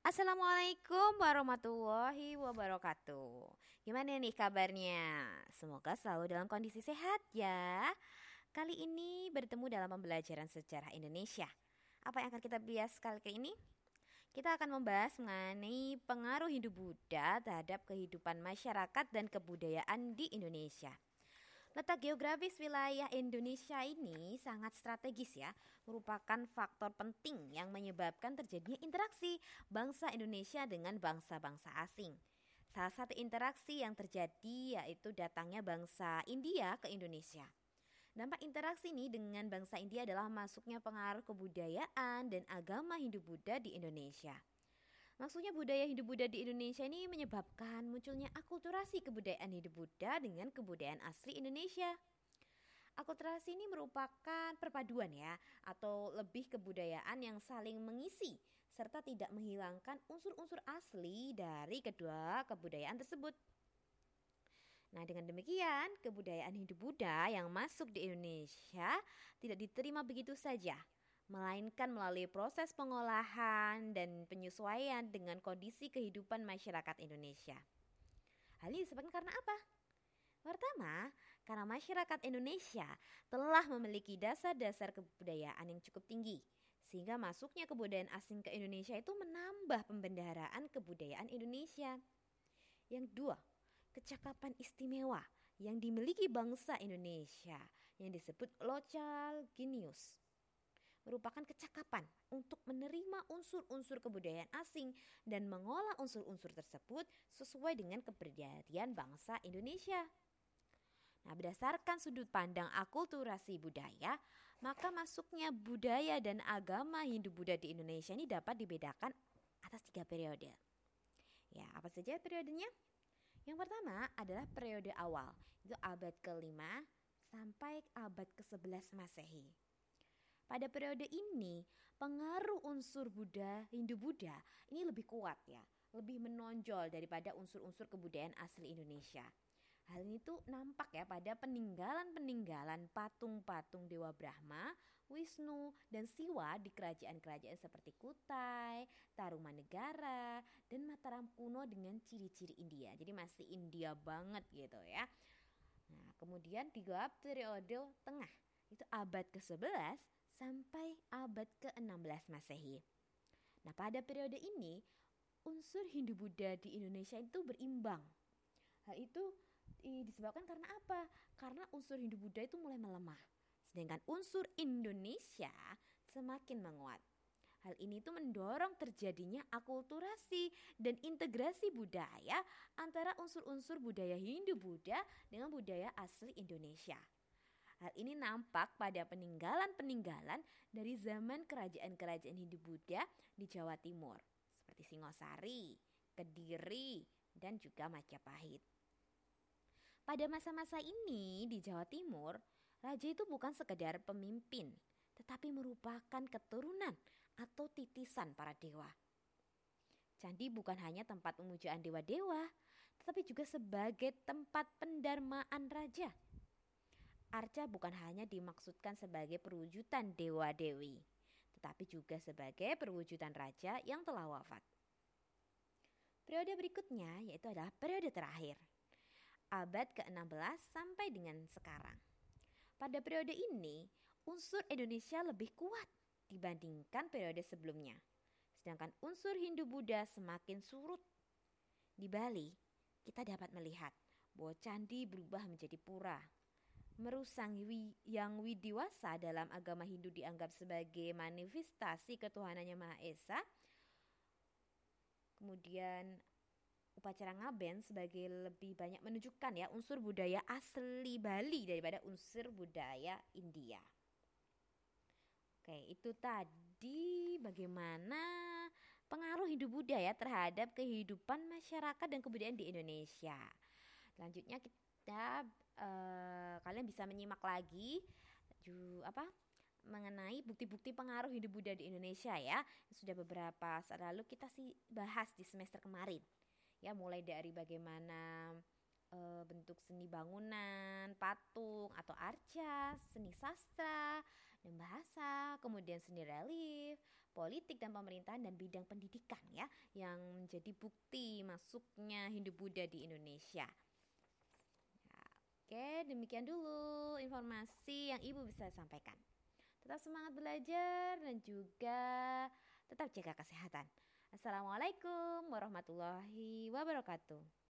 Assalamualaikum warahmatullahi wabarakatuh. Gimana nih kabarnya? Semoga selalu dalam kondisi sehat ya. Kali ini bertemu dalam pembelajaran sejarah Indonesia. Apa yang akan kita bahas kali ini? Kita akan membahas mengenai pengaruh Hindu Buddha terhadap kehidupan masyarakat dan kebudayaan di Indonesia. Letak geografis wilayah Indonesia ini sangat strategis ya, merupakan faktor penting yang menyebabkan terjadinya interaksi bangsa Indonesia dengan bangsa-bangsa asing. Salah satu interaksi yang terjadi yaitu datangnya bangsa India ke Indonesia. Dampak interaksi ini dengan bangsa India adalah masuknya pengaruh kebudayaan dan agama Hindu-Buddha di Indonesia. Maksudnya budaya Hindu-Buddha di Indonesia ini menyebabkan munculnya akulturasi kebudayaan Hindu-Buddha dengan kebudayaan asli Indonesia. Akulturasi ini merupakan perpaduan ya atau lebih kebudayaan yang saling mengisi serta tidak menghilangkan unsur-unsur asli dari kedua kebudayaan tersebut. Nah, dengan demikian, kebudayaan Hindu-Buddha yang masuk di Indonesia tidak diterima begitu saja, melainkan melalui proses pengolahan dan penyesuaian dengan kondisi kehidupan masyarakat Indonesia. Hal ini disebabkan karena apa? Pertama, karena masyarakat Indonesia telah memiliki dasar-dasar kebudayaan yang cukup tinggi, sehingga masuknya kebudayaan asing ke Indonesia itu menambah pembendaharaan kebudayaan Indonesia. Yang dua, kecakapan istimewa yang dimiliki bangsa Indonesia yang disebut local genius merupakan kecakapan untuk menerima unsur-unsur kebudayaan asing dan mengolah unsur-unsur tersebut sesuai dengan kepribadian bangsa Indonesia. Nah, berdasarkan sudut pandang akulturasi budaya, maka masuknya budaya dan agama Hindu-Buddha di Indonesia ini dapat dibedakan atas tiga periode. Ya, apa saja periodenya? Yang pertama adalah periode awal, itu abad ke-5 sampai abad ke-11 Masehi. Pada periode ini, pengaruh unsur Buddha, Hindu-Buddha ini lebih kuat ya, lebih menonjol daripada unsur-unsur kebudayaan asli Indonesia. Hal ini tuh nampak ya pada peninggalan-peninggalan patung-patung Dewa Brahma, Wisnu, dan Siwa di kerajaan-kerajaan seperti Kutai, Tarumanegara, dan Mataram kuno dengan ciri-ciri India. Jadi masih India banget gitu ya. Nah, kemudian tiga periode tengah itu abad ke-11 sampai abad ke-16 Masehi. Nah, pada periode ini unsur Hindu-Buddha di Indonesia itu berimbang. Hal itu disebabkan karena apa? Karena unsur Hindu-Buddha itu mulai melemah, sedangkan unsur Indonesia semakin menguat. Hal ini itu mendorong terjadinya akulturasi dan integrasi budaya antara unsur-unsur budaya Hindu-Buddha dengan budaya asli Indonesia. Hal ini nampak pada peninggalan-peninggalan dari zaman kerajaan-kerajaan Hindu-Buddha di Jawa Timur, seperti Singosari, Kediri, dan juga Majapahit. Pada masa-masa ini di Jawa Timur, raja itu bukan sekedar pemimpin, tetapi merupakan keturunan atau titisan para dewa. Candi bukan hanya tempat pemujaan dewa-dewa, tetapi juga sebagai tempat pendarmaan raja Arca bukan hanya dimaksudkan sebagai perwujudan dewa-dewi, tetapi juga sebagai perwujudan raja yang telah wafat. Periode berikutnya yaitu adalah periode terakhir, abad ke-16 sampai dengan sekarang. Pada periode ini, unsur Indonesia lebih kuat dibandingkan periode sebelumnya. Sedangkan unsur Hindu-Buddha semakin surut. Di Bali, kita dapat melihat bahwa candi berubah menjadi pura merusang yang widiwasa dalam agama Hindu dianggap sebagai manifestasi ketuhanannya Maha Esa. Kemudian upacara ngaben sebagai lebih banyak menunjukkan ya unsur budaya asli Bali daripada unsur budaya India. Oke, itu tadi bagaimana pengaruh Hindu Buddha ya terhadap kehidupan masyarakat dan kebudayaan di Indonesia. Selanjutnya kita uh, kalian bisa menyimak lagi ju apa mengenai bukti-bukti pengaruh hidup Buddha di Indonesia ya. Sudah beberapa saat lalu kita sih bahas di semester kemarin. Ya, mulai dari bagaimana uh, bentuk seni bangunan, patung atau arca, seni sastra dan bahasa, kemudian seni relief, politik dan pemerintahan dan bidang pendidikan ya yang menjadi bukti masuknya Hindu Buddha di Indonesia. Oke, demikian dulu informasi yang Ibu bisa sampaikan. Tetap semangat belajar dan juga tetap jaga kesehatan. Assalamualaikum warahmatullahi wabarakatuh.